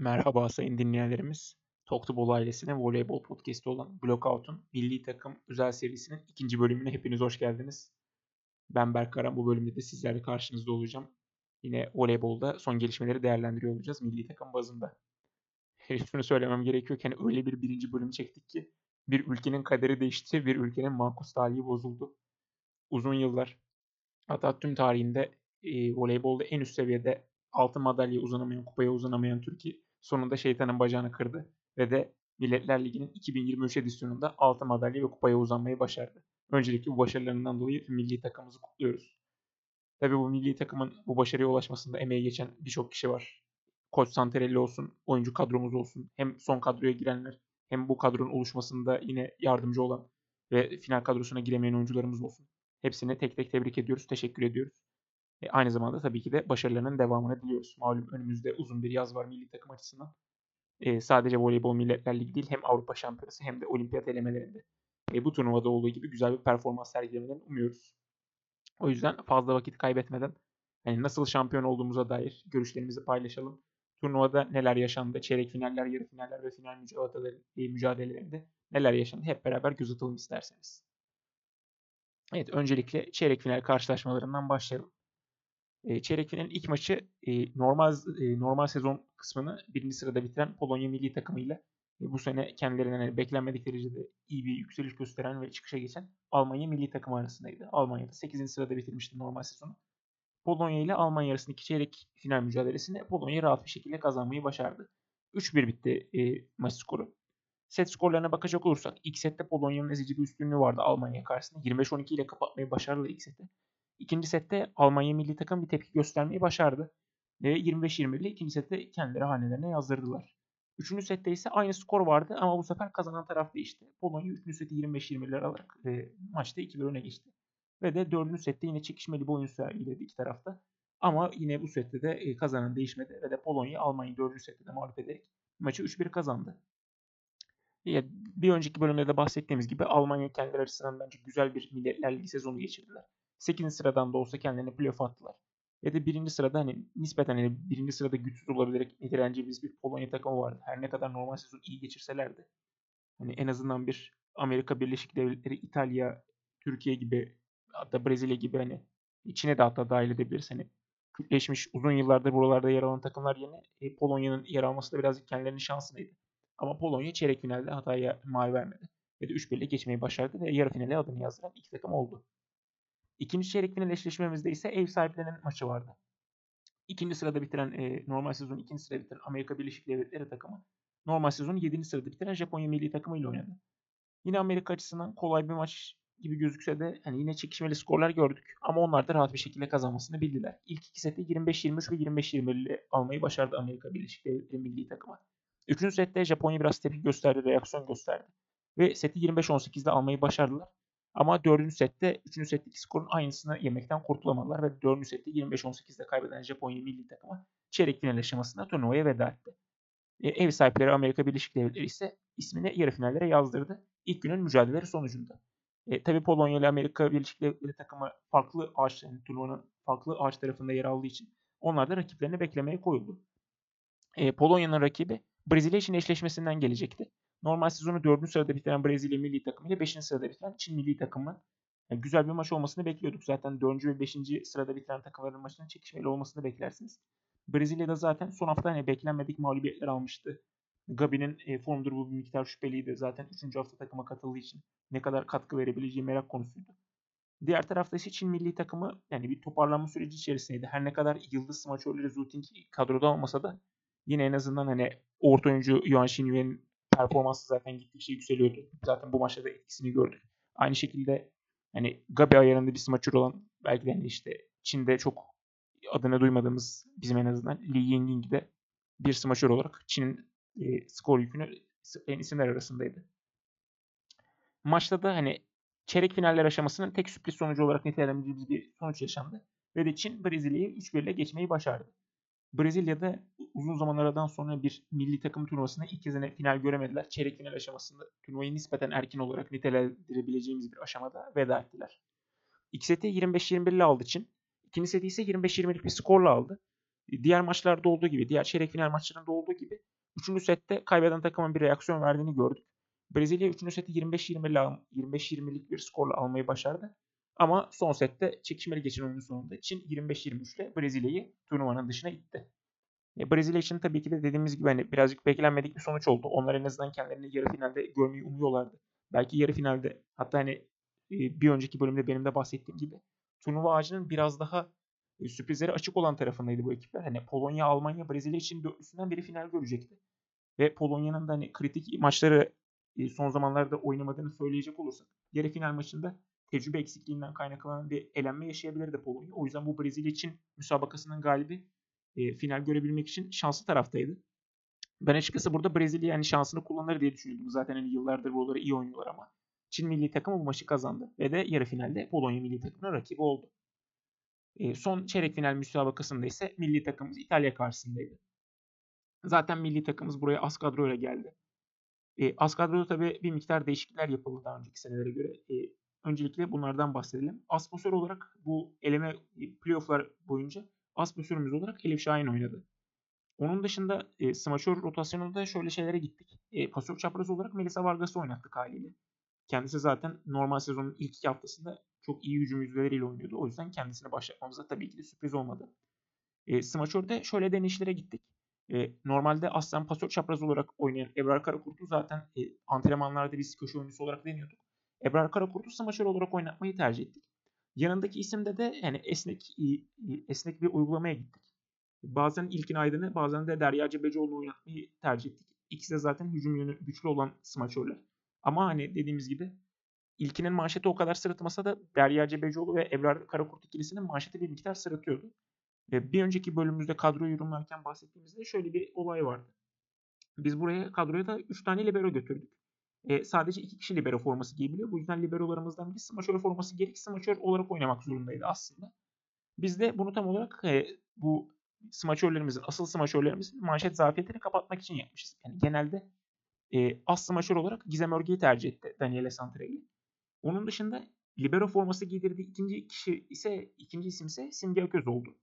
Merhaba sayın dinleyenlerimiz. Toktubol ailesine voleybol podcast'i olan Blockout'un milli takım özel serisinin ikinci bölümüne hepiniz hoş geldiniz. Ben Berk Karan. Bu bölümde de sizlerle karşınızda olacağım. Yine voleybolda son gelişmeleri değerlendiriyor olacağız milli takım bazında. Şunu söylemem gerekiyor ki hani öyle bir birinci bölüm çektik ki bir ülkenin kaderi değişti, bir ülkenin makus talihi bozuldu. Uzun yıllar hatta tüm tarihinde e, voleybolda en üst seviyede altın madalya uzanamayan, kupaya uzanamayan Türkiye sonunda şeytanın bacağını kırdı ve de Milletler Ligi'nin 2023 edisyonunda altın madalya ve kupaya uzanmayı başardı. Öncelikle bu başarılarından dolayı milli takımımızı kutluyoruz. Tabi bu milli takımın bu başarıya ulaşmasında emeği geçen birçok kişi var. Koç Santarelli olsun, oyuncu kadromuz olsun, hem son kadroya girenler hem bu kadronun oluşmasında yine yardımcı olan ve final kadrosuna giremeyen oyuncularımız olsun. Hepsini tek tek tebrik ediyoruz, teşekkür ediyoruz. E, aynı zamanda tabii ki de başarılarının devamını diliyoruz. Malum önümüzde uzun bir yaz var milli takım açısından. E, sadece voleybol milletler ligi değil hem Avrupa şampiyonası hem de olimpiyat elemelerinde. E, bu turnuvada olduğu gibi güzel bir performans sergilemelerini umuyoruz. O yüzden fazla vakit kaybetmeden hani nasıl şampiyon olduğumuza dair görüşlerimizi paylaşalım. Turnuvada neler yaşandı, çeyrek finaller, yarı finaller ve final mücadeleleri, mücadelelerinde neler yaşandı hep beraber göz atalım isterseniz. Evet öncelikle çeyrek final karşılaşmalarından başlayalım. E, çeyrek finalin ilk maçı e, normal e, normal sezon kısmını birinci sırada bitiren Polonya milli takımıyla e, bu sene kendilerinden yani beklenmedik derecede iyi bir yükseliş gösteren ve çıkışa geçen Almanya milli takımı arasındaydı. Almanya'da 8. sırada bitirmişti normal sezonu. Polonya ile Almanya arasındaki çeyrek final mücadelesini Polonya rahat bir şekilde kazanmayı başardı. 3-1 bitti e, maç skoru. Set skorlarına bakacak olursak ilk sette Polonya'nın ezici bir üstünlüğü vardı Almanya karşısında. 25-12 ile kapatmayı başardı ilk sette. İkinci sette Almanya milli takım bir tepki göstermeyi başardı. Ve 25-20 ile ikinci sette kendileri hanelerine yazdırdılar. Üçüncü sette ise aynı skor vardı ama bu sefer kazanan taraf değişti. Polonya üçüncü seti 25-20'ler alarak e, maçta 2-1 öne geçti. Ve de dördüncü sette yine çekişmeli bir oyun sergiledi iki tarafta. Ama yine bu sette de e, kazanan değişmedi ve de Polonya Almanya'yı dördüncü sette de mağlup ederek maçı 3-1 kazandı. Ya, bir önceki bölümde de bahsettiğimiz gibi Almanya kendileri açısından bence güzel bir Milletler Ligi sezonu geçirdiler. 8. sıradan da olsa kendilerine playoff attılar. Ve de birinci sırada hani nispeten hani birinci sırada güçsüz olabilerek niteleneceğimiz bir Polonya takımı vardı. Her ne kadar normal sezon iyi geçirselerdi. Hani en azından bir Amerika Birleşik Devletleri, İtalya, Türkiye gibi hatta Brezilya gibi hani içine de hatta dahil edebiliriz. Hani kütleşmiş uzun yıllardır buralarda yer alan takımlar yerine e, Polonya'nın yer alması da birazcık kendilerinin şansıydı. Ama Polonya çeyrek finalde hataya mal vermedi. Ve de 3-1 ile geçmeyi başardı ve yarı finale adını yazdıran iki takım oldu. İkinci çeyrek final ise ev sahiplerinin maçı vardı. İkinci sırada bitiren, e, normal sezonu ikinci sırada bitiren Amerika Birleşik Devletleri takımı normal sezonu 7. sırada bitiren Japonya milli takımı ile oynadı. Yine Amerika açısından kolay bir maç gibi gözükse de hani yine çekişmeli skorlar gördük. Ama onlar da rahat bir şekilde kazanmasını bildiler. İlk iki seti 25-23 ve 25-20 ile almayı başardı Amerika Birleşik Devletleri milli takımı. Üçüncü sette Japonya biraz tepki gösterdi, reaksiyon gösterdi. Ve seti 25-18'de almayı başardılar. Ama dördüncü sette, üçüncü setteki skorun aynısını yemekten kurtulamadılar ve dördüncü sette 25-18'de kaybeden Japonya milli takımı çeyrek final aşamasında turnuvaya veda etti. E, ev sahipleri Amerika Birleşik Devletleri ise ismini yarı finallere yazdırdı. İlk günün mücadeleleri sonucunda. E, tabii Polonya ile Amerika Birleşik Devletleri takımı farklı ağaç, yani turnuvanın farklı ağaç tarafında yer aldığı için onlar da rakiplerini beklemeye koyuldu. E, Polonya'nın rakibi Brezilya için eşleşmesinden gelecekti. Normal sezonu 4. sırada bitiren Brezilya milli takımı ile 5. sırada bitiren Çin milli takımı yani güzel bir maç olmasını bekliyorduk. Zaten 4. ve 5. sırada bitiren takımların maçının çekişmeli olmasını beklersiniz. Brezilya'da zaten son hafta hani beklenmedik mağlubiyetler almıştı. Gabi'nin e, form durumu bir miktar şüpheliydi. Zaten 3. hafta takıma katıldığı için ne kadar katkı verebileceği merak konusuydu. Diğer tarafta ise Çin milli takımı yani bir toparlanma süreci içerisindeydi. Her ne kadar yıldız smaçörleri Zuting kadroda olmasa da yine en azından hani orta oyuncu Yuan Xinyue'nin performansı zaten gittikçe yükseliyordu. Zaten bu maçta da etkisini gördük. Aynı şekilde hani Gabi ayarında bir smaçör olan belki de hani işte Çin'de çok adını duymadığımız bizim en azından Li Yingying de bir smaçör olarak Çin'in e, skor yükünü en isimler arasındaydı. Maçta da hani çeyrek finaller aşamasının tek sürpriz sonucu olarak nitelendiğimiz bir sonuç yaşandı. Ve de Çin Brezilya'yı 3-1 ile geçmeyi başardı. Brezilya'da uzun zamanlardan sonra bir milli takım turnuvasında ilk kez final göremediler. Çeyrek final aşamasında turnuvayı nispeten erken olarak nitelendirebileceğimiz bir aşamada veda ettiler. İlk seti 25-21 ile aldı Çin. İkinci seti ise 25-20'lik bir skorla aldı. diğer maçlarda olduğu gibi, diğer çeyrek final maçlarında olduğu gibi 3. sette kaybeden takımın bir reaksiyon verdiğini gördük. Brezilya 3. seti 25-20'lik 25-20'lik bir skorla almayı başardı. Ama son sette çekişmeli geçen oyunun sonunda için 25-23 ile Brezilya'yı turnuvanın dışına itti. E, Brezilya için tabii ki de dediğimiz gibi hani birazcık beklenmedik bir sonuç oldu. Onlar en azından kendilerini yarı finalde görmeyi umuyorlardı. Belki yarı finalde hatta hani e, bir önceki bölümde benim de bahsettiğim gibi turnuva ağacının biraz daha e, sürprizlere açık olan tarafındaydı bu ekipler. Hani Polonya, Almanya, Brezilya için dörtlüsünden biri final görecekti. Ve Polonya'nın da hani kritik maçları e, son zamanlarda oynamadığını söyleyecek olursak yarı final maçında tecrübe eksikliğinden kaynaklanan bir elenme yaşayabilirdi Polonya. O yüzden bu Brezilya için müsabakasının galibi e, final görebilmek için şanslı taraftaydı. Ben açıkçası burada Brezilya yani şansını kullanır diye düşünüyordum. Zaten hani yıllardır buraları iyi oynuyorlar ama Çin milli takımı bu maçı kazandı ve de yarı finalde Polonya milli takımına rakibi oldu. E, son çeyrek final müsabakasında ise milli takımımız İtalya karşısındaydı. Zaten milli takımımız buraya az kadroyla geldi. E, az kadroda tabii bir miktar değişiklikler yapıldı daha önceki senelere göre. E, öncelikle bunlardan bahsedelim. Az sponsor olarak bu eleme playofflar boyunca az sponsorumuz olarak Elif Şahin oynadı. Onun dışında e, smaçör rotasyonunda şöyle şeylere gittik. E, pasör çapraz olarak Melisa Vargas'ı oynattık haliyle. Kendisi zaten normal sezonun ilk iki haftasında çok iyi hücum yüzdeleriyle oynuyordu. O yüzden kendisini başlatmamıza tabii ki de sürpriz olmadı. E, smaçörde şöyle deneyişlere gittik. E, normalde aslen pasör çapraz olarak oynayan Ebrar Karakurt'u zaten e, antrenmanlarda biz köşe oyuncusu olarak deniyorduk. Ebrar Karakurt'u smaçör olarak oynatmayı tercih ettik. Yanındaki isimde de yani esnek esnek bir uygulamaya gittik. Bazen İlkin Aydın'ı bazen de Derya Cebecioğlu'nu oynatmayı tercih ettik. İkisi de zaten hücum yönü güçlü olan smaçörler. Ama hani dediğimiz gibi İlkinin manşeti o kadar sırıtmasa da Derya Cebecioğlu ve Ebrar Karakurt ikilisinin manşeti bir miktar sırıtıyordu. Ve bir önceki bölümümüzde kadroyu yorumlarken bahsettiğimizde şöyle bir olay vardı. Biz buraya kadroya da 3 tane libero götürdük. E, sadece 2 kişi libero forması giyebiliyor. Bu yüzden liberolarımızdan biri smaçör forması gerek smaçör olarak oynamak zorundaydı aslında. Biz de bunu tam olarak e, bu smaçörlerimizin, asıl smaçörlerimizin manşet zafiyetini kapatmak için yapmışız. Yani genelde e, as smaçör olarak Gizem Örge'yi tercih etti Daniele Santrelli. Onun dışında libero forması giydirdiği ikinci kişi ise ikinci isim ise Simge Aköz oldu.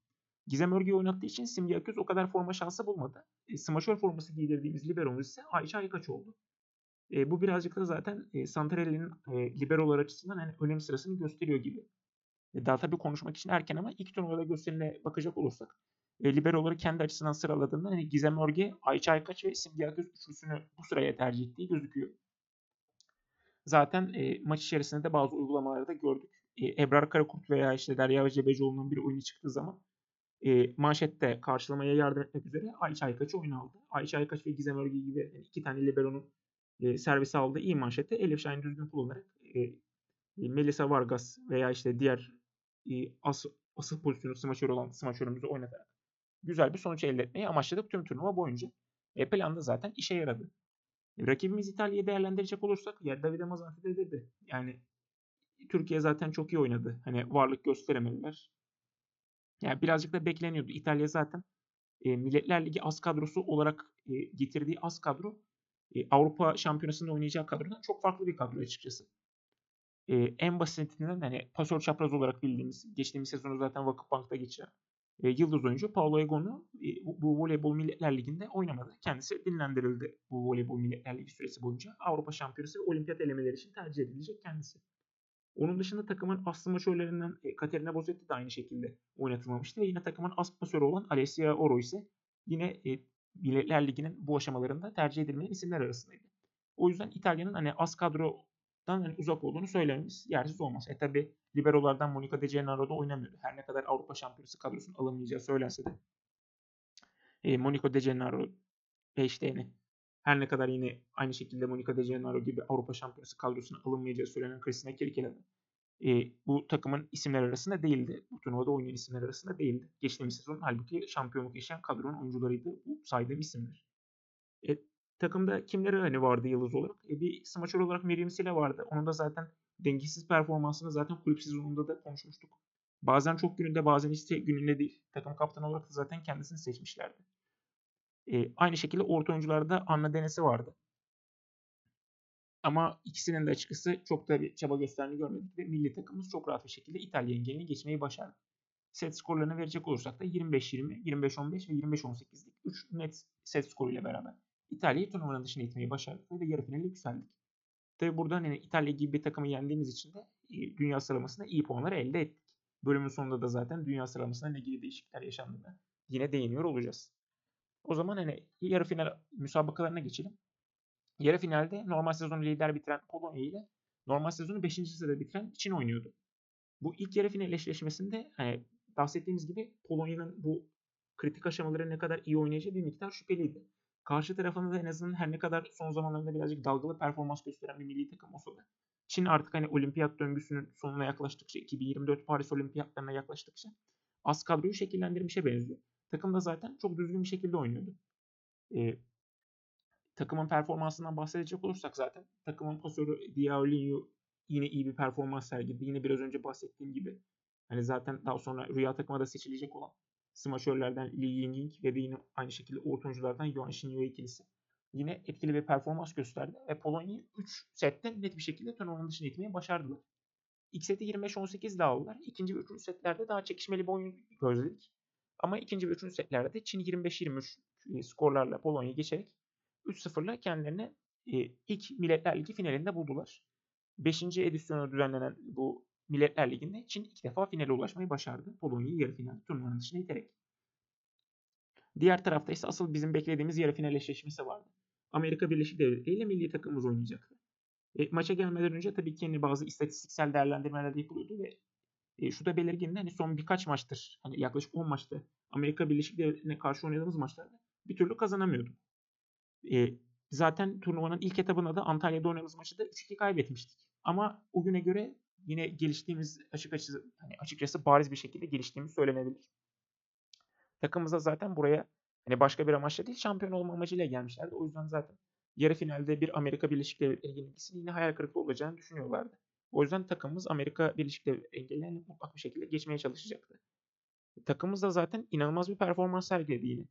Gizem Örge'yi oynattığı için Simge Aköz o kadar forma şansı bulmadı. E, smaçör forması giydirdiğimiz liberomuz ise Ayça Aykaç oldu. E, bu birazcık da zaten e, Santarelli'nin e, liberolar açısından hani önem sırasını gösteriyor gibi. E, daha tabii konuşmak için erken ama ilk turnuvada gösterimine bakacak olursak e, liberoları kendi açısından sıraladığında hani Gizem Örge, Ayça Aykaç ve Simge Akgöz üçlüsünü bu sıraya tercih ettiği gözüküyor. Zaten e, maç içerisinde de bazı uygulamalarda gördük. E, Ebrar Karakurt veya işte Derya Cebecioğlu'nun bir oyunu çıktığı zaman e, manşette karşılamaya yardım etmek üzere Ayça Aykaç'ı oyuna aldı. Ayça Aykaç ve Gizem Örge gibi yani iki tane liberonun e, servisi aldığı iyi manşette Elif Şahin düzgün kullanarak e, Melisa Vargas veya işte diğer e, as, asıl pozisyonu smaçör olan smaçörümüzü oynatarak güzel bir sonuç elde etmeyi amaçladık tüm turnuva boyunca. E, planda zaten işe yaradı. E, rakibimiz İtalya'yı değerlendirecek olursak ya Davide Mazzanti de dedi. Yani Türkiye zaten çok iyi oynadı. Hani varlık gösteremediler. Yani birazcık da bekleniyordu. İtalya zaten e, Milletler Ligi az kadrosu olarak e, getirdiği az kadro Avrupa Şampiyonası'nda oynayacağı kadrodan çok farklı bir kadro açıkçası. E, en basitinden hani pasör çapraz olarak bildiğimiz geçtiğimiz sezonu zaten Vakıfbank'ta geçiren e, yıldız oyuncu Paulo Egonu e, bu, voleybol milletler liginde oynamadı. Kendisi dinlendirildi bu voleybol milletler ligi süresi boyunca. Avrupa Şampiyonası ve olimpiyat elemeleri için tercih edilecek kendisi. Onun dışında takımın as maçörlerinden e, Katerina Bozetti de aynı şekilde oynatılmamıştı. Yine takımın as pasörü olan Alessia Oro ise yine e, Milletler Ligi'nin bu aşamalarında tercih edilmeyen isimler arasındaydı. O yüzden İtalya'nın hani az kadrodan hani uzak olduğunu söylememiz yersiz olmaz. E tabi liberolardan Monica De Gennaro da oynamıyordu. Her ne kadar Avrupa Şampiyonası kadrosunun alınmayacağı söylense de. E, Monica De Gennaro ve her ne kadar yine aynı şekilde Monica De Gennaro gibi Avrupa Şampiyonası kadrosunun alınmayacağı söylenen Christina Kirkela'da e, bu takımın isimler arasında değildi. Bu turnuvada oynayan isimler arasında değildi. Geçtiğimiz sezon halbuki şampiyonluk yaşayan kadronun oyuncularıydı bu saydığım isimler. E, takımda kimleri hani vardı yıldız olarak? E, bir smaçör olarak Miriam Sile vardı. Onun da zaten dengesiz performansını zaten kulüp sezonunda da konuşmuştuk. Bazen çok gününde bazen işte gününde değil. Takım kaptanı olarak da zaten kendisini seçmişlerdi. E, aynı şekilde orta oyuncularda Anna Denesi vardı. Ama ikisinin de açıkçası çok da bir çaba gösterdiğini görmedik ve milli takımımız çok rahat bir şekilde İtalya engelini geçmeyi başardı. set skorlarını verecek olursak da 25-20, 25-15 ve 25-18'lik 3 net set skoruyla beraber İtalya'yı turnuvanın dışına itmeyi başardık ve yarı finale yükseldik. Tabi burada hani İtalya gibi bir takımı yendiğimiz için de e, dünya sıralamasında iyi puanlar elde ettik. Bölümün sonunda da zaten dünya sıralamasında ne gibi değişiklikler yaşandığını yine değiniyor olacağız. O zaman hani yarı final müsabakalarına geçelim. Yarı finalde normal sezonu lider bitiren Polonya ile normal sezonu 5. sırada bitiren Çin oynuyordu. Bu ilk yarı final eşleşmesinde hani bahsettiğimiz gibi Polonya'nın bu kritik aşamaları ne kadar iyi oynayacağı bir miktar şüpheliydi. Karşı tarafında da en azından her ne kadar son zamanlarda birazcık dalgalı performans gösteren bir milli takım olsa da Çin artık hani olimpiyat döngüsünün sonuna yaklaştıkça 2024 Paris olimpiyatlarına yaklaştıkça az kadroyu şekillendirmişe benziyor. Takım da zaten çok düzgün bir şekilde oynuyordu. Ee, takımın performansından bahsedecek olursak zaten takımın pasörü Diaolinho yine iyi bir performans sergiledi. Yine biraz önce bahsettiğim gibi hani zaten daha sonra rüya takıma da seçilecek olan smaçörlerden Lee Yingying ve de yine aynı şekilde orta Yuan Shinyo ikilisi yine etkili bir performans gösterdi ve Polonya'yı 3 sette net bir şekilde turnuvanın dışına itmeyi başardılar. İlk seti 25-18 ile aldılar. İkinci ve üçüncü setlerde daha çekişmeli bir oyun gözledik. Ama ikinci ve üçüncü setlerde de Çin 25-23 e, skorlarla Polonya'yı geçerek 3-0'la kendilerini e, ilk Milletler Ligi finalinde buldular. 5. edisyonu düzenlenen bu Milletler Ligi'nde Çin ilk defa finale ulaşmayı başardı. Polonya'yı yarı final turnuvanın dışına iterek. Diğer tarafta ise asıl bizim beklediğimiz yarı final eşleşmesi vardı. Amerika Birleşik Devletleri ile milli takımımız oynayacaktı. E, maça gelmeden önce tabii ki yeni bazı istatistiksel değerlendirmeler yapılıyordu ve e, şu da belirgin hani son birkaç maçtır hani yaklaşık 10 maçta Amerika Birleşik Devletleri'ne karşı oynadığımız maçlarda bir türlü kazanamıyorduk. E, zaten turnuvanın ilk etabında da Antalya'da oynadığımız maçı da 3-2 kaybetmiştik. Ama o güne göre yine geliştiğimiz açık açısı hani açıkçası bariz bir şekilde geliştiğimiz söylenebilir. Takımımıza zaten buraya hani başka bir amaçla değil şampiyon olma amacıyla gelmişlerdi. O yüzden zaten yarı finalde bir Amerika Birleşik Devletleri yenilgisinin yine hayal kırıklığı olacağını düşünüyorlardı. O yüzden takımımız Amerika Birleşik Devletleri engellerini mutlak bir şekilde geçmeye çalışacaktı. Takımımız da zaten inanılmaz bir performans sergiledi yine.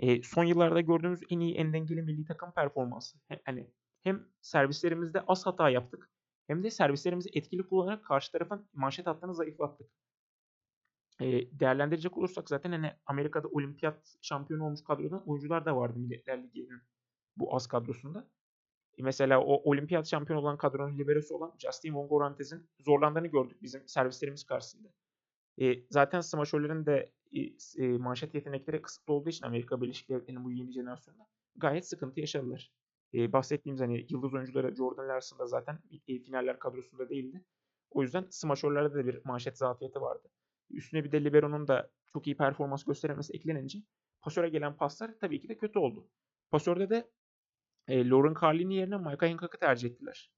E, son yıllarda gördüğümüz en iyi en dengeli milli takım performansı. Hani hem servislerimizde az hata yaptık hem de servislerimizi etkili kullanarak karşı tarafın manşet hattını zayıflattık. E, değerlendirecek olursak zaten hani Amerika'da olimpiyat şampiyonu olmuş kadrodan oyuncular da vardı Milletler Ligi'nin bu az kadrosunda. E, mesela o olimpiyat şampiyonu olan kadronun liberosu olan Justin Vongorantez'in zorlandığını gördük bizim servislerimiz karşısında. E, zaten smaçörlerin de e, manşet yetenekleri kısıtlı olduğu için Amerika Birleşik Devletleri'nin bu yeni jenerasyonda gayet sıkıntı yaşadılar. E, bahsettiğimiz hani yıldız oyuncuları Jordan Larson da zaten e, finaller kadrosunda değildi. O yüzden smaçörlerde de bir manşet zafiyeti vardı. Üstüne bir de Libero'nun da çok iyi performans gösteremesi eklenince pasöre gelen paslar tabii ki de kötü oldu. Pasörde de e, Lauren Carlin'i yerine Micah Hancock'ı tercih ettiler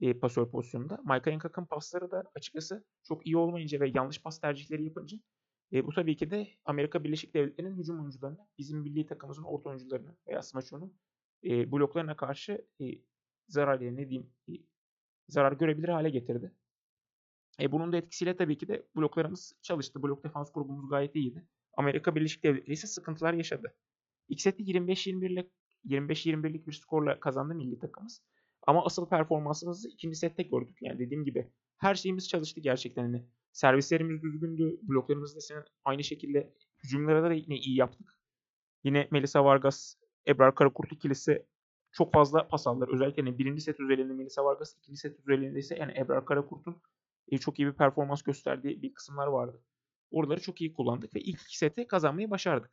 e, pasör pozisyonunda. Micah Hancock'ın pasları da açıkçası çok iyi olmayınca ve yanlış pas tercihleri yapınca e, bu tabii ki de Amerika Birleşik Devletleri'nin hücum oyuncularına, bizim milli takımımızın orta oyuncularına veya smaçonun e, bloklarına karşı e, zarar ne diyeyim e, zarar görebilir hale getirdi. E, bunun da etkisiyle tabii ki de bloklarımız çalıştı. Blok defans grubumuz gayet iyiydi. Amerika Birleşik Devletleri ise sıkıntılar yaşadı. İlk sette 25-21 ile 25-21'lik bir skorla kazandı milli takımımız. Ama asıl performansımızı ikinci sette gördük. Yani dediğim gibi her şeyimiz çalıştı gerçekten. Hani servislerimiz düzgündü. Bloklarımız da senin aynı şekilde hücumlara da yine iyi yaptık. Yine Melisa Vargas, Ebrar Karakurt ikilisi çok fazla pas aldılar. Özellikle hani birinci set üzerinde Melisa Vargas, ikinci set üzerinde ise yani Ebrar Karakurt'un e, çok iyi bir performans gösterdiği bir kısımlar vardı. Oraları çok iyi kullandık ve ilk iki seti kazanmayı başardık.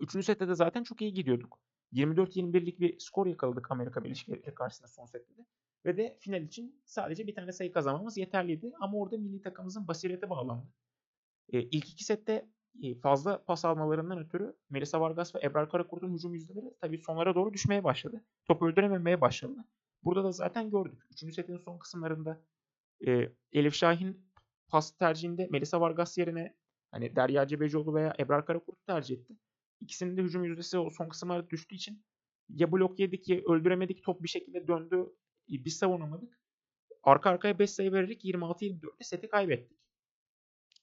Üçüncü sette de zaten çok iyi gidiyorduk. 24-21'lik bir skor yakaladık Amerika Birleşik Devletleri karşısında son sette de. Ve de final için sadece bir tane sayı kazanmamız yeterliydi. Ama orada milli takımımızın basireti bağlandı. E, ilk iki sette e, fazla pas almalarından ötürü Melisa Vargas ve Ebrar Karakurt'un hücum yüzdeleri tabii sonlara doğru düşmeye başladı. Top öldürememeye başladı. Burada da zaten gördük. Üçüncü setin son kısımlarında e, Elif Şahin pas tercihinde Melisa Vargas yerine hani Derya Cebecioğlu veya Ebrar Karakurt'u tercih etti. İkisinin de hücum yüzdesi o son kısımlarda düştüğü için ya blok yedik ya öldüremedik. Top bir şekilde döndü. Biz savunamadık. Arka arkaya 5 sayı vererek 26-24'te seti kaybettik.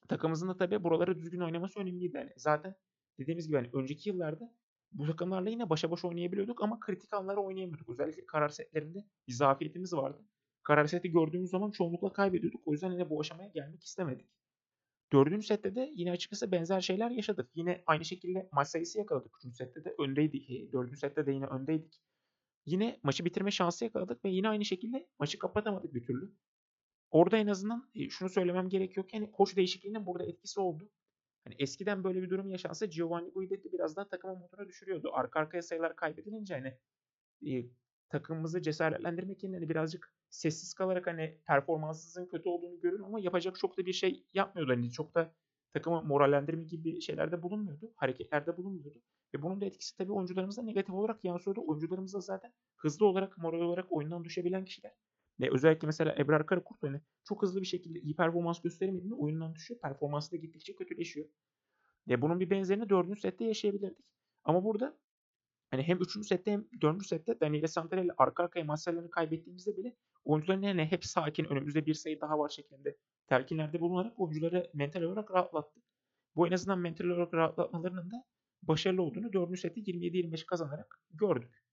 Takımımızın da tabii buraları düzgün oynaması önemliydi. Yani zaten dediğimiz gibi hani önceki yıllarda bu takımlarla yine başa baş oynayabiliyorduk ama kritik anları oynayamıyorduk. Özellikle karar setlerinde bir zafiyetimiz vardı. Karar seti gördüğümüz zaman çoğunlukla kaybediyorduk. O yüzden yine bu aşamaya gelmek istemedik. Dördüncü sette de yine açıkçası benzer şeyler yaşadık. Yine aynı şekilde maç sayısı yakaladık. Üçüncü sette de öndeydik. Dördüncü sette de yine öndeydik. Yine maçı bitirme şansı yakaladık ve yine aynı şekilde maçı kapatamadık bir türlü. Orada en azından e, şunu söylemem gerekiyor ki hani koç değişikliğinin burada etkisi oldu. Hani eskiden böyle bir durum yaşansa Giovanni Guidetti biraz daha takımın motora düşürüyordu. Arka arkaya sayılar kaybedilince hani e, takımımızı cesaretlendirmek yerine hani birazcık sessiz kalarak hani performansınızın kötü olduğunu görün ama yapacak çok da bir şey yapmıyordu. Hani çok da takımı morallendirme gibi şeylerde bulunmuyordu. Hareketlerde bulunmuyordu. Ve bunun da etkisi tabii oyuncularımıza negatif olarak yansıyordu. Oyuncularımız da zaten hızlı olarak, moral olarak oyundan düşebilen kişiler. Ve özellikle mesela Ebrar Karakurt hani çok hızlı bir şekilde iyi performans gösteremediğinde oyundan düşüyor. Performansı da gittikçe kötüleşiyor. Ve bunun bir benzerini dördüncü sette yaşayabilirdik. Ama burada hani hem üçüncü sette hem dördüncü sette Daniele Santarelli arka arkaya maçlarını kaybettiğimizde bile oyuncuların yani hep sakin önümüzde bir sayı daha var şeklinde telkinlerde bulunarak oyuncuları mental olarak rahatlattı. Bu en azından mental olarak rahatlatmalarının da başarılı olduğunu 4. seti 27-25 kazanarak gördük.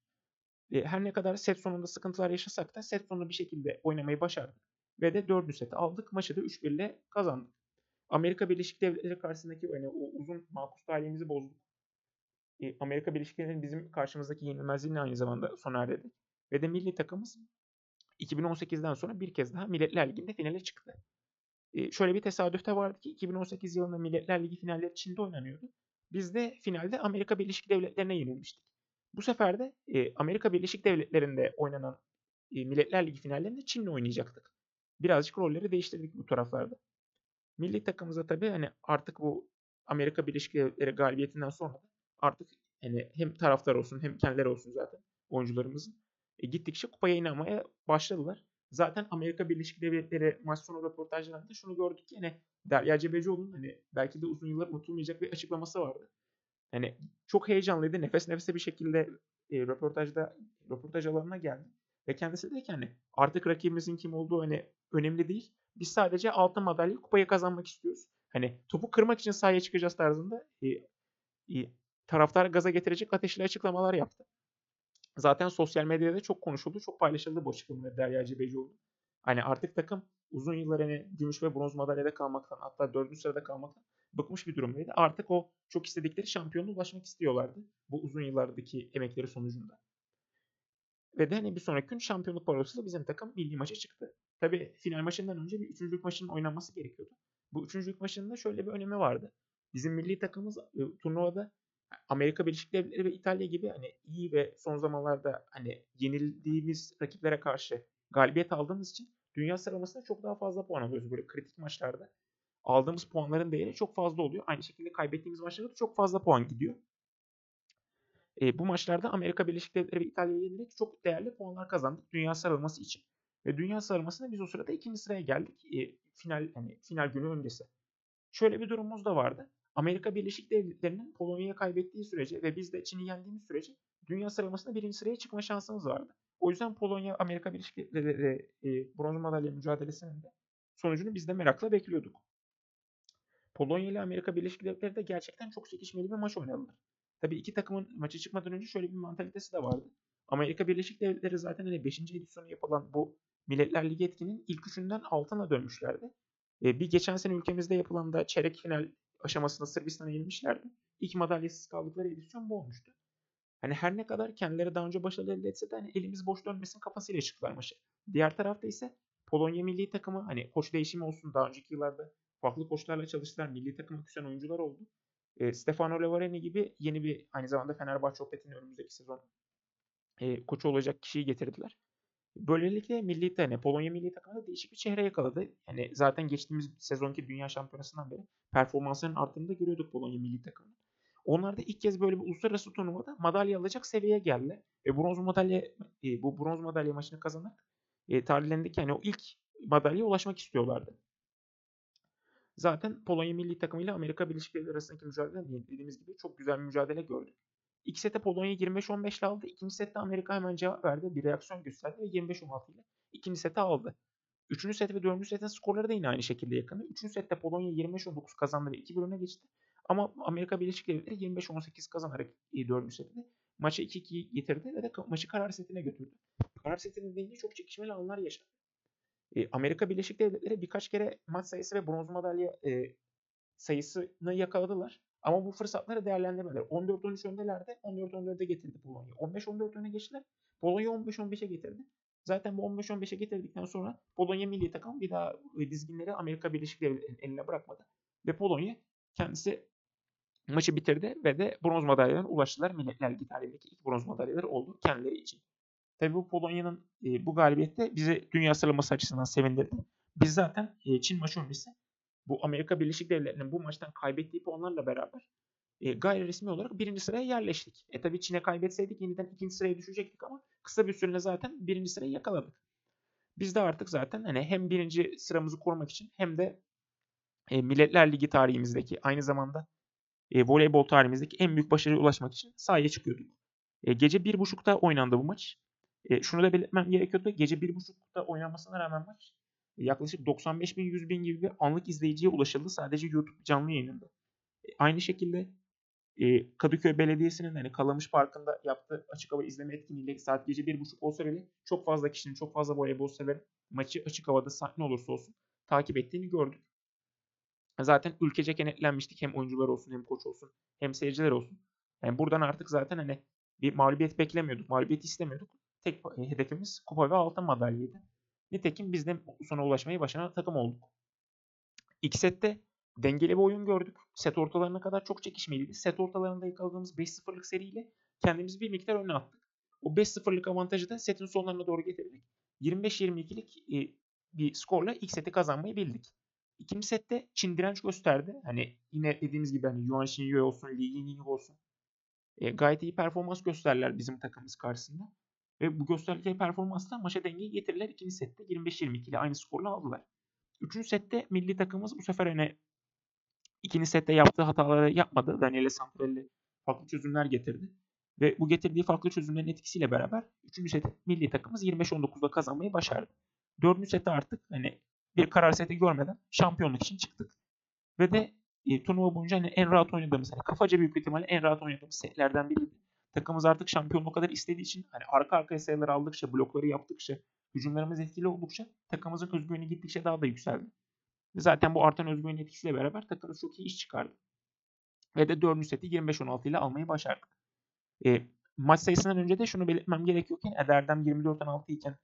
E, her ne kadar set sonunda sıkıntılar yaşasak da set sonunda bir şekilde oynamayı başardık. Ve de 4. seti aldık. Maçı da 3-1 ile kazandık. Amerika Birleşik Devletleri karşısındaki yani o uzun makus talihimizi bozduk. E, Amerika Birleşik Devletleri'nin bizim karşımızdaki yenilmezliğini aynı zamanda sona erdirdik. Ve de milli takımımız 2018'den sonra bir kez daha Milletler Ligi'nde finale çıktı. E, şöyle bir tesadüf de vardı ki 2018 yılında Milletler Ligi finalleri Çin'de oynanıyordu. Biz de finalde Amerika Birleşik Devletleri'ne yenilmiştik. Bu sefer de e, Amerika Birleşik Devletleri'nde oynanan e, Milletler Ligi finallerinde Çin'le oynayacaktık. Birazcık rolleri değiştirdik bu taraflarda. Milli takımımıza tabii hani artık bu Amerika Birleşik Devletleri galibiyetinden sonra artık hani hem taraftar olsun hem kendileri olsun zaten oyuncularımızın e, gittikçe kupaya inanmaya başladılar. Zaten Amerika Birleşik Devletleri maç sonu röportajlarında şunu gördük ki hani Derya Cebecioğlu'nun hani belki de uzun yıllar unutulmayacak bir açıklaması vardı. Hani çok heyecanlıydı. Nefes nefese bir şekilde e, röportajda röportaj alanına geldi. Ve kendisi dedi ki hani artık rakibimizin kim olduğu hani önemli değil. Biz sadece altın madalya kupayı kazanmak istiyoruz. Hani topu kırmak için sahaya çıkacağız tarzında e, e, taraftar gaza getirecek ateşli açıklamalar yaptı. Zaten sosyal medyada çok konuşuldu, çok paylaşıldı bu açıklamalar Derya Cebecioğlu. Hani artık takım uzun yıllar hani gümüş ve bronz madalyada kalmaktan hatta dördüncü sırada kalmaktan bıkmış bir durumdaydı. Artık o çok istedikleri şampiyonluğa ulaşmak istiyorlardı. Bu uzun yıllardaki emekleri sonucunda. Ve de hani bir sonraki gün şampiyonluk parolası bizim takım milli maça çıktı. Tabi final maçından önce bir üçüncülük maçının oynanması gerekiyordu. Bu üçüncülük maçının da şöyle bir önemi vardı. Bizim milli takımımız e, turnuvada Amerika Birleşik Devletleri ve İtalya gibi hani iyi ve son zamanlarda hani yenildiğimiz rakiplere karşı galibiyet aldığımız için dünya sıralamasında çok daha fazla puan alıyoruz böyle kritik maçlarda. Aldığımız puanların değeri çok fazla oluyor. Aynı şekilde kaybettiğimiz maçlarda da çok fazla puan gidiyor. E, bu maçlarda Amerika Birleşik Devletleri ve İtalya'yı yenerek çok değerli puanlar kazandık dünya sıralaması için. Ve dünya sıralamasında biz o sırada ikinci sıraya geldik. E, final hani final günü öncesi. Şöyle bir durumumuz da vardı. Amerika Birleşik Devletleri'nin Polonya'ya kaybettiği sürece ve biz de Çin'i yendiğimiz sürece dünya sıralamasında birinci sıraya çıkma şansımız vardı. O yüzden Polonya Amerika Birleşik Devletleri e, bronz madalya mücadelesinin de sonucunu biz de merakla bekliyorduk. Polonya ile Amerika Birleşik Devletleri de gerçekten çok çekişmeli bir maç oynadılar. Tabii iki takımın maçı çıkmadan önce şöyle bir mantalitesi de vardı. Amerika Birleşik Devletleri zaten hani 5. edisyonu yapılan bu Milletler Ligi etkinin ilk üçünden altına dönmüşlerdi. E, bir geçen sene ülkemizde yapılan da çeyrek final aşamasında Sırbistan'a yenilmişlerdi. İlk madalyasız kaldıkları edisyon bu olmuştu. Hani her ne kadar kendileri daha önce başarılı elde etse de hani elimiz boş dönmesin kafasıyla çıktılar maçı. Diğer tarafta ise Polonya milli takımı hani koç değişimi olsun daha önceki yıllarda farklı koçlarla çalıştılar. Milli takıma küsen oyuncular oldu. E, Stefano Levareni gibi yeni bir aynı zamanda Fenerbahçe Opet'in önümüzdeki sezon e, koçu olacak kişiyi getirdiler. Böylelikle milli hani Polonya milli takımında değişik bir çehre yakaladı. Yani zaten geçtiğimiz sezonki dünya şampiyonasından beri performansların arttığını da görüyorduk Polonya milli takımı. Onlar da ilk kez böyle bir uluslararası turnuvada madalya alacak seviyeye geldi. Ve bronz madalya e, bu bronz madalya maçını kazanarak e, tarihlerindeki yani o ilk madalyaya ulaşmak istiyorlardı. Zaten Polonya milli takımı ile Amerika Birleşik Devletleri arasındaki mücadele dediğimiz gibi çok güzel bir mücadele gördük. İlk sete Polonya 25-15 ile aldı. İkinci sette Amerika hemen cevap verdi. Bir reaksiyon gösterdi ve 25-16 ile ikinci sete aldı. Üçüncü set ve dördüncü setin skorları da yine aynı şekilde yakındı. Üçüncü sette Polonya 25-19 kazandı ve 2-1 öne geçti. Ama Amerika Birleşik Devletleri 25-18 kazanarak dördüncü sette maçı 2-2 getirdi ve de maçı karar setine götürdü. Karar setinin deyince çok çekişmeli anlar yaşadı. E, Amerika Birleşik Devletleri birkaç kere maç sayısı ve bronz madalya e, sayısını yakaladılar. Ama bu fırsatları değerlendirmediler. 14-13 öndelerdi. 14-14'e getirdi Polonya. 15-14 öne geçtiler. Polonya 15-15'e getirdi. Zaten bu 15-15'e getirdikten sonra Polonya milli takım bir daha dizginleri Amerika Birleşik Devletleri'nin eline bırakmadı. Ve Polonya kendisi maçı bitirdi ve de bronz madalyalarına ulaştılar. Milletler Ligi tarihindeki ilk bronz madalyaları oldu kendileri için. Tabii bu Polonya'nın e, bu galibiyette bizi dünya sıralaması açısından sevindirdi. Biz zaten e, Çin maçı öncesi bu Amerika Birleşik Devletleri'nin bu maçtan kaybettiği puanlarla beraber e, gayri resmi olarak birinci sıraya yerleştik. E tabii Çin'e kaybetseydik yeniden ikinci sıraya düşecektik ama kısa bir süreyle zaten birinci sırayı yakaladık. Biz de artık zaten hani hem birinci sıramızı korumak için hem de e, Milletler Ligi tarihimizdeki aynı zamanda e, voleybol tarihimizdeki en büyük başarıya ulaşmak için sahaya çıkıyorduk. E, gece bir buçukta oynandı bu maç. E, şunu da belirtmem gerekiyordu. Gece bir buçukta oynanmasına rağmen maç yaklaşık 95 bin 100 bin gibi bir anlık izleyiciye ulaşıldı sadece YouTube canlı yayınında. E, aynı şekilde e, Kadıköy Belediyesi'nin hani Kalamış Parkı'nda yaptığı açık hava izleme etkinliğiyle saat gece bir buçuk olsa bile çok fazla kişinin çok fazla voleybol sever maçı açık havada sahne olursa olsun takip ettiğini gördük. Zaten ülkece kenetlenmiştik hem oyuncular olsun hem koç olsun hem seyirciler olsun. Yani buradan artık zaten hani bir mağlubiyet beklemiyorduk. Mağlubiyet istemiyorduk. Tek hedefimiz kupa ve altın madalyaydı. Nitekim biz de sona ulaşmayı başaran takım olduk. İlk sette dengeli bir oyun gördük. Set ortalarına kadar çok çekişmeliydi. Set ortalarında yakaladığımız 5-0'lık seriyle kendimizi bir miktar öne attık. O 5-0'lık avantajı da setin sonlarına doğru getirdik. 25-22'lik e, bir skorla ilk seti kazanmayı bildik. İkinci sette Çin direnç gösterdi. Hani yine dediğimiz gibi hani Yuan Xinyu olsun, Li Yingying olsun. E, gayet iyi performans gösterdiler bizim takımımız karşısında. Ve bu gösterdikleri performansla maça dengeyi getirirler. İkinci sette 25-22 ile aynı skorla aldılar. Üçüncü sette milli takımımız bu sefer hani ikinci sette yaptığı hataları yapmadı. Daniele Santrelli farklı çözümler getirdi. Ve bu getirdiği farklı çözümlerin etkisiyle beraber 3. sette milli takımımız 25-19'da kazanmayı başardı. 4. sette artık hani bir karar seti görmeden şampiyonluk için çıktık. Ve de e, turnuva boyunca hani en rahat oynadığımız, hani kafaca büyük ihtimalle en rahat oynadığımız setlerden biriydi. Takımımız artık şampiyonluğu kadar istediği için hani arka arkaya sayıları aldıkça, blokları yaptıkça, hücumlarımız etkili oldukça takımımızın özgüveni gittikçe daha da yükseldi. Zaten bu artan özgüvenin etkisiyle beraber takımımız çok iyi iş çıkardı. Ve de 4. seti 25-16 ile almayı başardık. E, maç sayısından önce de şunu belirtmem gerekiyor ki Erdem 24-16 iken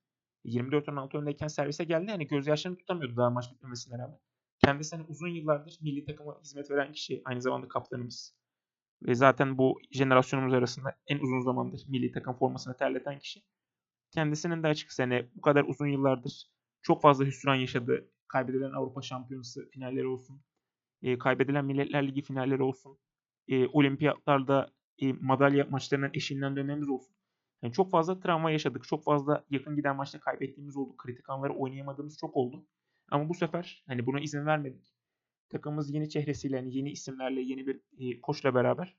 24-16 öndeyken servise geldi. Hani gözyaşlarını tutamıyordu daha maç bitmemesine rağmen. Kendisi hani uzun yıllardır milli takıma hizmet veren kişi. Aynı zamanda kaptanımız. Ve zaten bu jenerasyonumuz arasında en uzun zamandır milli takım formasını terleten kişi. Kendisinin de açıkçası hani bu kadar uzun yıllardır çok fazla hüsran yaşadı. Kaybedilen Avrupa Şampiyonası finalleri olsun. E, kaybedilen Milletler Ligi finalleri olsun. E, olimpiyatlarda e, madalya maçlarının eşiğinden dönmemiz olsun. Yani çok fazla travma yaşadık. Çok fazla yakın giden maçta kaybettiğimiz oldu. Kritik anları oynayamadığımız çok oldu. Ama bu sefer hani buna izin vermedik. Takımımız yeni çehresiyle, yani yeni isimlerle, yeni bir e, koçla beraber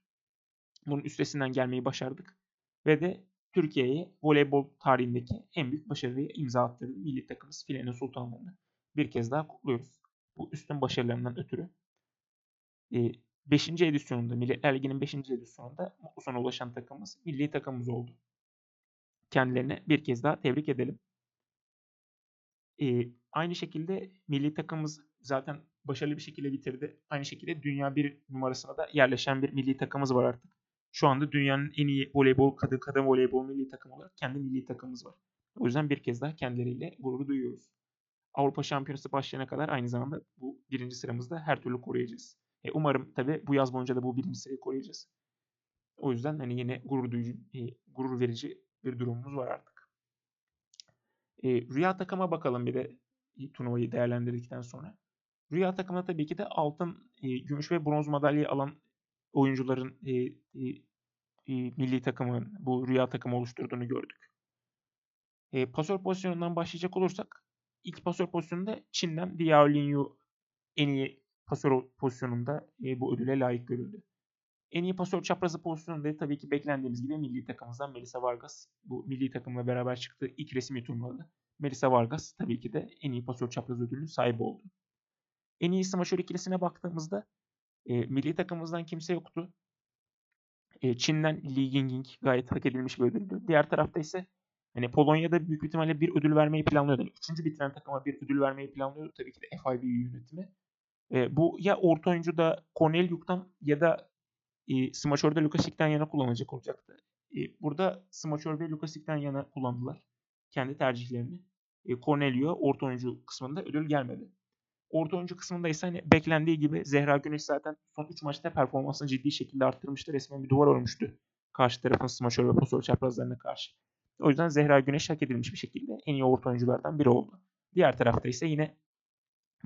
bunun üstesinden gelmeyi başardık. Ve de Türkiye'ye voleybol tarihindeki en büyük başarıyı imza attırdı. Milli takımımız Filenin Sultanlarını bir kez daha kutluyoruz. Bu üstün başarılarından ötürü. 5. E, edisyonunda, Milletler Ligi'nin 5. edisyonunda mutlu sona ulaşan takımımız milli takımımız oldu. Kendilerine bir kez daha tebrik edelim. Ee, aynı şekilde milli takımımız zaten başarılı bir şekilde bitirdi. Aynı şekilde dünya bir numarasına da yerleşen bir milli takımımız var artık. Şu anda dünyanın en iyi voleybol, kadın kadın voleybol milli takımı olarak kendi milli takımımız var. O yüzden bir kez daha kendileriyle gurur duyuyoruz. Avrupa Şampiyonası başlayana kadar aynı zamanda bu birinci sıramızda her türlü koruyacağız. E, umarım tabi bu yaz boyunca da bu birinci sırayı koruyacağız. O yüzden hani yine gurur duyucu, e, gurur verici bir durumumuz var artık. E, Rüya takıma bakalım bir de turnuvayı değerlendirdikten sonra. Rüya takımına tabii ki de altın, gümüş ve bronz madalya alan oyuncuların milli takımın bu rüya takımı oluşturduğunu gördük. Pasör pozisyonundan başlayacak olursak ilk pasör pozisyonunda Çin'den Diao Linyu en iyi pasör pozisyonunda bu ödüle layık görüldü. En iyi pasör çaprazı pozisyonunda tabii ki beklendiğimiz gibi milli takımımızdan Melisa Vargas. Bu milli takımla beraber çıktığı ilk resmi turnuvada. Melisa Vargas tabii ki de en iyi pasör çaprazı ödülünün sahibi oldu. En iyi smaçör ikilisine baktığımızda e, milli takımımızdan kimse yoktu. E, Çin'den Li Yingying gayet hak edilmiş bir ödüldü. Diğer tarafta ise hani Polonya'da büyük ihtimalle bir ödül vermeyi planlıyordu. Yani üçüncü bitiren takıma bir ödül vermeyi planlıyordu tabii ki de FIVB yönetimi. E, bu ya orta oyuncu da Corneliuk'tan ya da e, smaçörde Lukasik'ten yana kullanılacak olacaktı. E, burada smaçör ve Lukasik'ten yana kullandılar kendi tercihlerini. E, Cornelio orta oyuncu kısmında ödül gelmedi. Orta oyuncu kısmında ise hani beklendiği gibi Zehra Güneş zaten son 3 maçta performansını ciddi şekilde arttırmıştı. Resmen bir duvar örmüştü. Karşı tarafın smaçör ve pasör çaprazlarına karşı. O yüzden Zehra Güneş hak edilmiş bir şekilde en iyi orta oyunculardan biri oldu. Diğer tarafta ise yine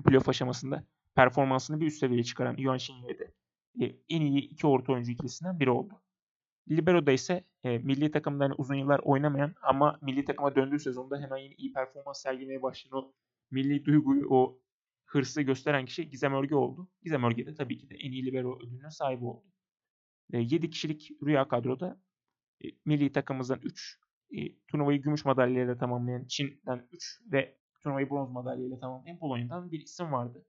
playoff aşamasında performansını bir üst seviyeye çıkaran Yuan Xinye de e, en iyi iki orta oyuncu ikilisinden biri oldu. Libero'da ise e, milli takımda hani uzun yıllar oynamayan ama milli takıma döndüğü sezonda hemen yine iyi performans sergilemeye başlayan o milli duyguyu, o hırsı gösteren kişi Gizem Örge oldu. Gizem Örge de tabii ki de en iyi libero ödülüne sahip oldu. E, 7 kişilik rüya kadroda e, milli takımımızdan 3, e, turnuvayı gümüş madalyayla tamamlayan Çin'den 3 ve turnuvayı bronz madalyayla tamamlayan Polonya'dan bir isim vardı.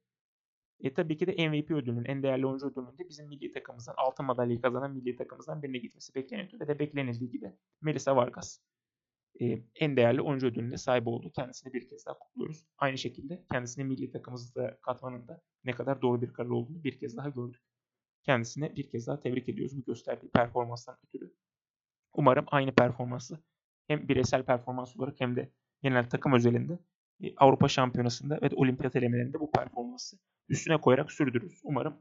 E tabii ki de MVP ödülünün, en değerli oyuncu ödülünün de bizim milli takımımızdan, altın madalyayı kazanan milli takımımızdan birine gitmesi bekleniyordu. Ve de beklenildiği gibi Melissa Vargas en değerli oyuncu ödülüne sahip oldu. Kendisini bir kez daha kutluyoruz. Aynı şekilde kendisini milli takımımızda katmanında ne kadar doğru bir karar olduğunu bir kez daha gördük. Kendisine bir kez daha tebrik ediyoruz bu gösterdiği performanstan ötürü. Umarım aynı performansı hem bireysel performans olarak hem de genel takım özelinde Avrupa Şampiyonası'nda ve de olimpiyat elemelerinde bu performansı üstüne koyarak sürdürürüz. Umarım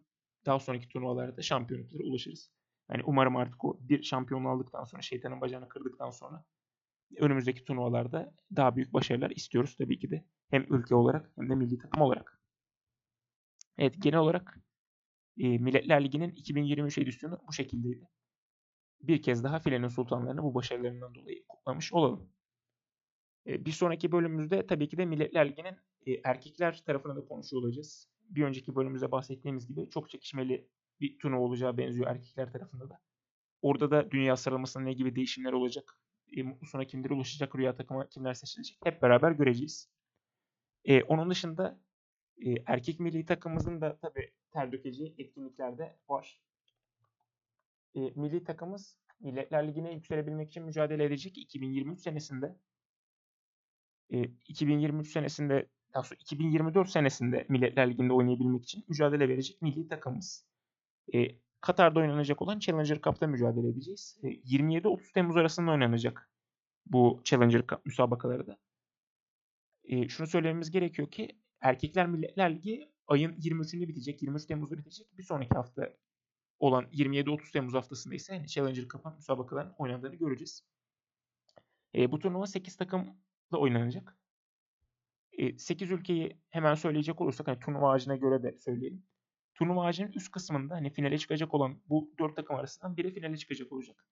daha sonraki turnuvalarda şampiyonluklara ulaşırız. Yani umarım artık o bir şampiyonluğu aldıktan sonra şeytanın bacağını kırdıktan sonra önümüzdeki turnuvalarda daha büyük başarılar istiyoruz tabii ki de. Hem ülke olarak hem de milli takım olarak. Evet genel olarak e, Milletler Ligi'nin 2023 edisyonu bu şekildeydi. Bir kez daha filenin sultanlarını bu başarılarından dolayı kutlamış olalım. E, bir sonraki bölümümüzde tabii ki de Milletler Ligi'nin e, erkekler tarafına da konuşuyor olacağız. Bir önceki bölümümüzde bahsettiğimiz gibi çok çekişmeli bir turnuva olacağı benziyor erkekler tarafında da. Orada da dünya sıralamasında ne gibi değişimler olacak? E, mutlu sona kimler ulaşacak? Rüya takıma kimler seçilecek? Hep beraber göreceğiz. E, onun dışında e, erkek milli takımımızın da tabii ter dökeceği etkinlikler var. E, milli takımımız Milletler Ligi'ne yükselebilmek için mücadele edecek 2023 senesinde. E, 2023 senesinde daha sonra 2024 senesinde Milletler Ligi'nde oynayabilmek için mücadele verecek milli takımımız. E, Katar'da oynanacak olan Challenger Cup'ta mücadele edeceğiz. E, 27-30 Temmuz arasında oynanacak bu Challenger Cup müsabakaları da. E, şunu söylememiz gerekiyor ki Erkekler Milletler Ligi ayın 23'ünde bitecek. 23 Temmuz'da bitecek. Bir sonraki hafta olan 27-30 Temmuz haftasında ise yani Challenger Cup'ın müsabakaların oynandığını göreceğiz. E, bu turnuva 8 takımla oynanacak. 8 ülkeyi hemen söyleyecek olursak hani turnuva ağacına göre de söyleyelim. Turnuva ağacının üst kısmında hani finale çıkacak olan bu 4 takım arasından biri finale çıkacak olacak.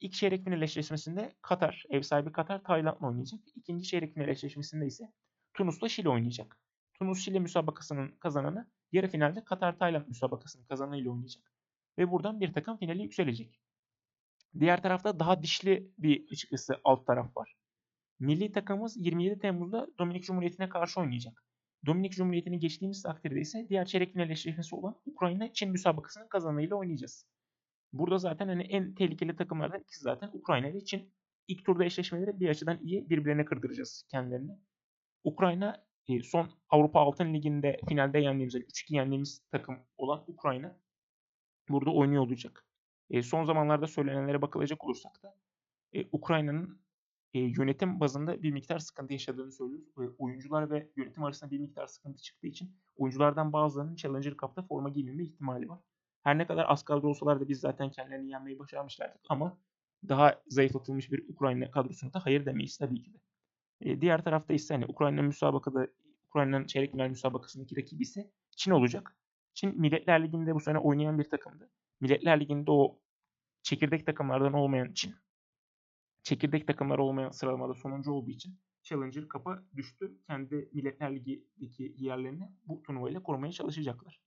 İlk çeyrek final eşleşmesinde Katar, ev sahibi Katar Tayland'la oynayacak. İkinci çeyrek final eşleşmesinde ise Tunus'la Şili oynayacak. Tunus Şili müsabakasının kazananı yarı finalde Katar Tayland müsabakasının kazananıyla oynayacak. Ve buradan bir takım finale yükselecek. Diğer tarafta daha dişli bir açıkçası alt taraf var. Milli takımımız 27 Temmuz'da Dominik Cumhuriyeti'ne karşı oynayacak. Dominik Cumhuriyeti'ni geçtiğimiz takdirde ise diğer çeyrek final eşleşmesi olan Ukrayna-Çin müsabakasının kazananıyla oynayacağız. Burada zaten hani en tehlikeli takımlardan ikisi zaten Ukrayna ve Çin. İlk turda eşleşmeleri bir açıdan iyi birbirine kırdıracağız kendilerini. Ukrayna e, son Avrupa Altın Ligi'nde finalde yendiğimiz, 3-2 yendiğimiz takım olan Ukrayna burada oynuyor olacak. E, son zamanlarda söylenenlere bakılacak olursak da e, Ukrayna'nın e, yönetim bazında bir miktar sıkıntı yaşadığını söylüyoruz. E, oyuncular ve yönetim arasında bir miktar sıkıntı çıktığı için oyunculardan bazılarının Challenger Cup'ta forma giymeme ihtimali var. Her ne kadar az kadro olsalar da biz zaten kendilerini yenmeyi başarmışlardık ama daha zayıflatılmış bir Ukrayna kadrosuna da hayır demeyiz tabii ki de. E, diğer tarafta ise hani Ukrayna müsabakada Ukrayna'nın çeyrek final müsabakasındaki rakibi ise Çin olacak. Çin Milletler Ligi'nde bu sene oynayan bir takımdı. Milletler Ligi'nde o çekirdek takımlardan olmayan Çin çekirdek takımlar olmayan sıralamada sonuncu olduğu için Challenger kapa düştü. Kendi Milletler Ligi'deki yerlerini bu turnuvayla korumaya çalışacaklar.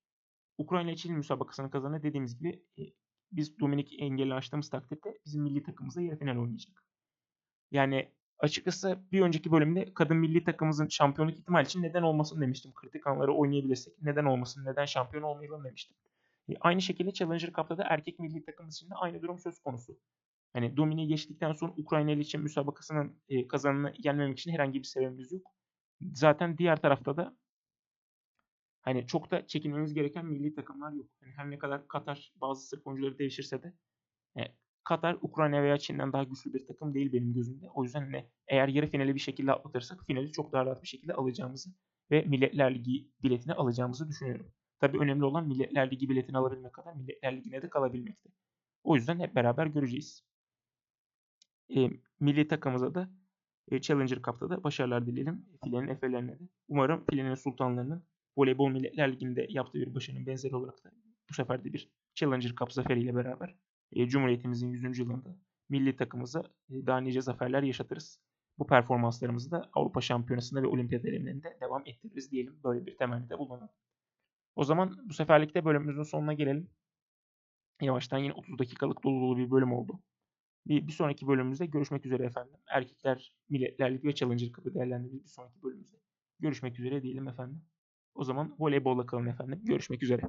Ukrayna için müsabakasını kazanan dediğimiz gibi e, biz Dominik engeli açtığımız takdirde bizim milli takımımızda yarı final oynayacak. Yani açıkçası bir önceki bölümde kadın milli takımımızın şampiyonluk ihtimali için neden olmasın demiştim. Kritik anları oynayabilirsek neden olmasın, neden şampiyon olmayalım demiştim. E, aynı şekilde Challenger Cup'ta da erkek milli takımımız için de aynı durum söz konusu. Hani Domini'yi geçtikten sonra Ukrayna ile için müsabakasının e, kazanını gelmemek için herhangi bir sebebimiz yok. Zaten diğer tarafta da hani çok da çekinmemiz gereken milli takımlar yok. Yani her ne kadar Katar bazı Sırp oyuncuları devşirse de e, Katar, Ukrayna veya Çin'den daha güçlü bir takım değil benim gözümde. O yüzden ne eğer yarı finali bir şekilde atlatırsak finali çok daha rahat bir şekilde alacağımızı ve Milletler Ligi biletini alacağımızı düşünüyorum. Tabii önemli olan Milletler Ligi biletini alabilmek kadar Milletler Ligi'ne de kalabilmekte. O yüzden hep beraber göreceğiz. E, milli takımımıza da e, Challenger Cup'ta da başarılar dileyelim. Filenin efelerine de. Umarım Filenin Sultanlarının Voleybol Milletler Ligi'nde yaptığı bir başarının benzeri olarak da bu sefer de bir Challenger Cup zaferiyle beraber e, Cumhuriyetimizin 100. yılında milli takımımıza e, daha nice zaferler yaşatırız. Bu performanslarımızı da Avrupa Şampiyonası'nda ve Olimpiyat elemelerinde devam ettiririz diyelim. Böyle bir temennide bulunalım. O zaman bu seferlikte bölümümüzün sonuna gelelim. Yavaştan yine 30 dakikalık dolu dolu bir bölüm oldu. Bir, bir sonraki bölümümüzde görüşmek üzere efendim. Erkekler Milletler Ligi ve Challenger Cup'ı değerlendirdiğimiz bir sonraki bölümümüzde. Görüşmek üzere diyelim efendim. O zaman voleybolla kalın efendim. Görüşmek üzere.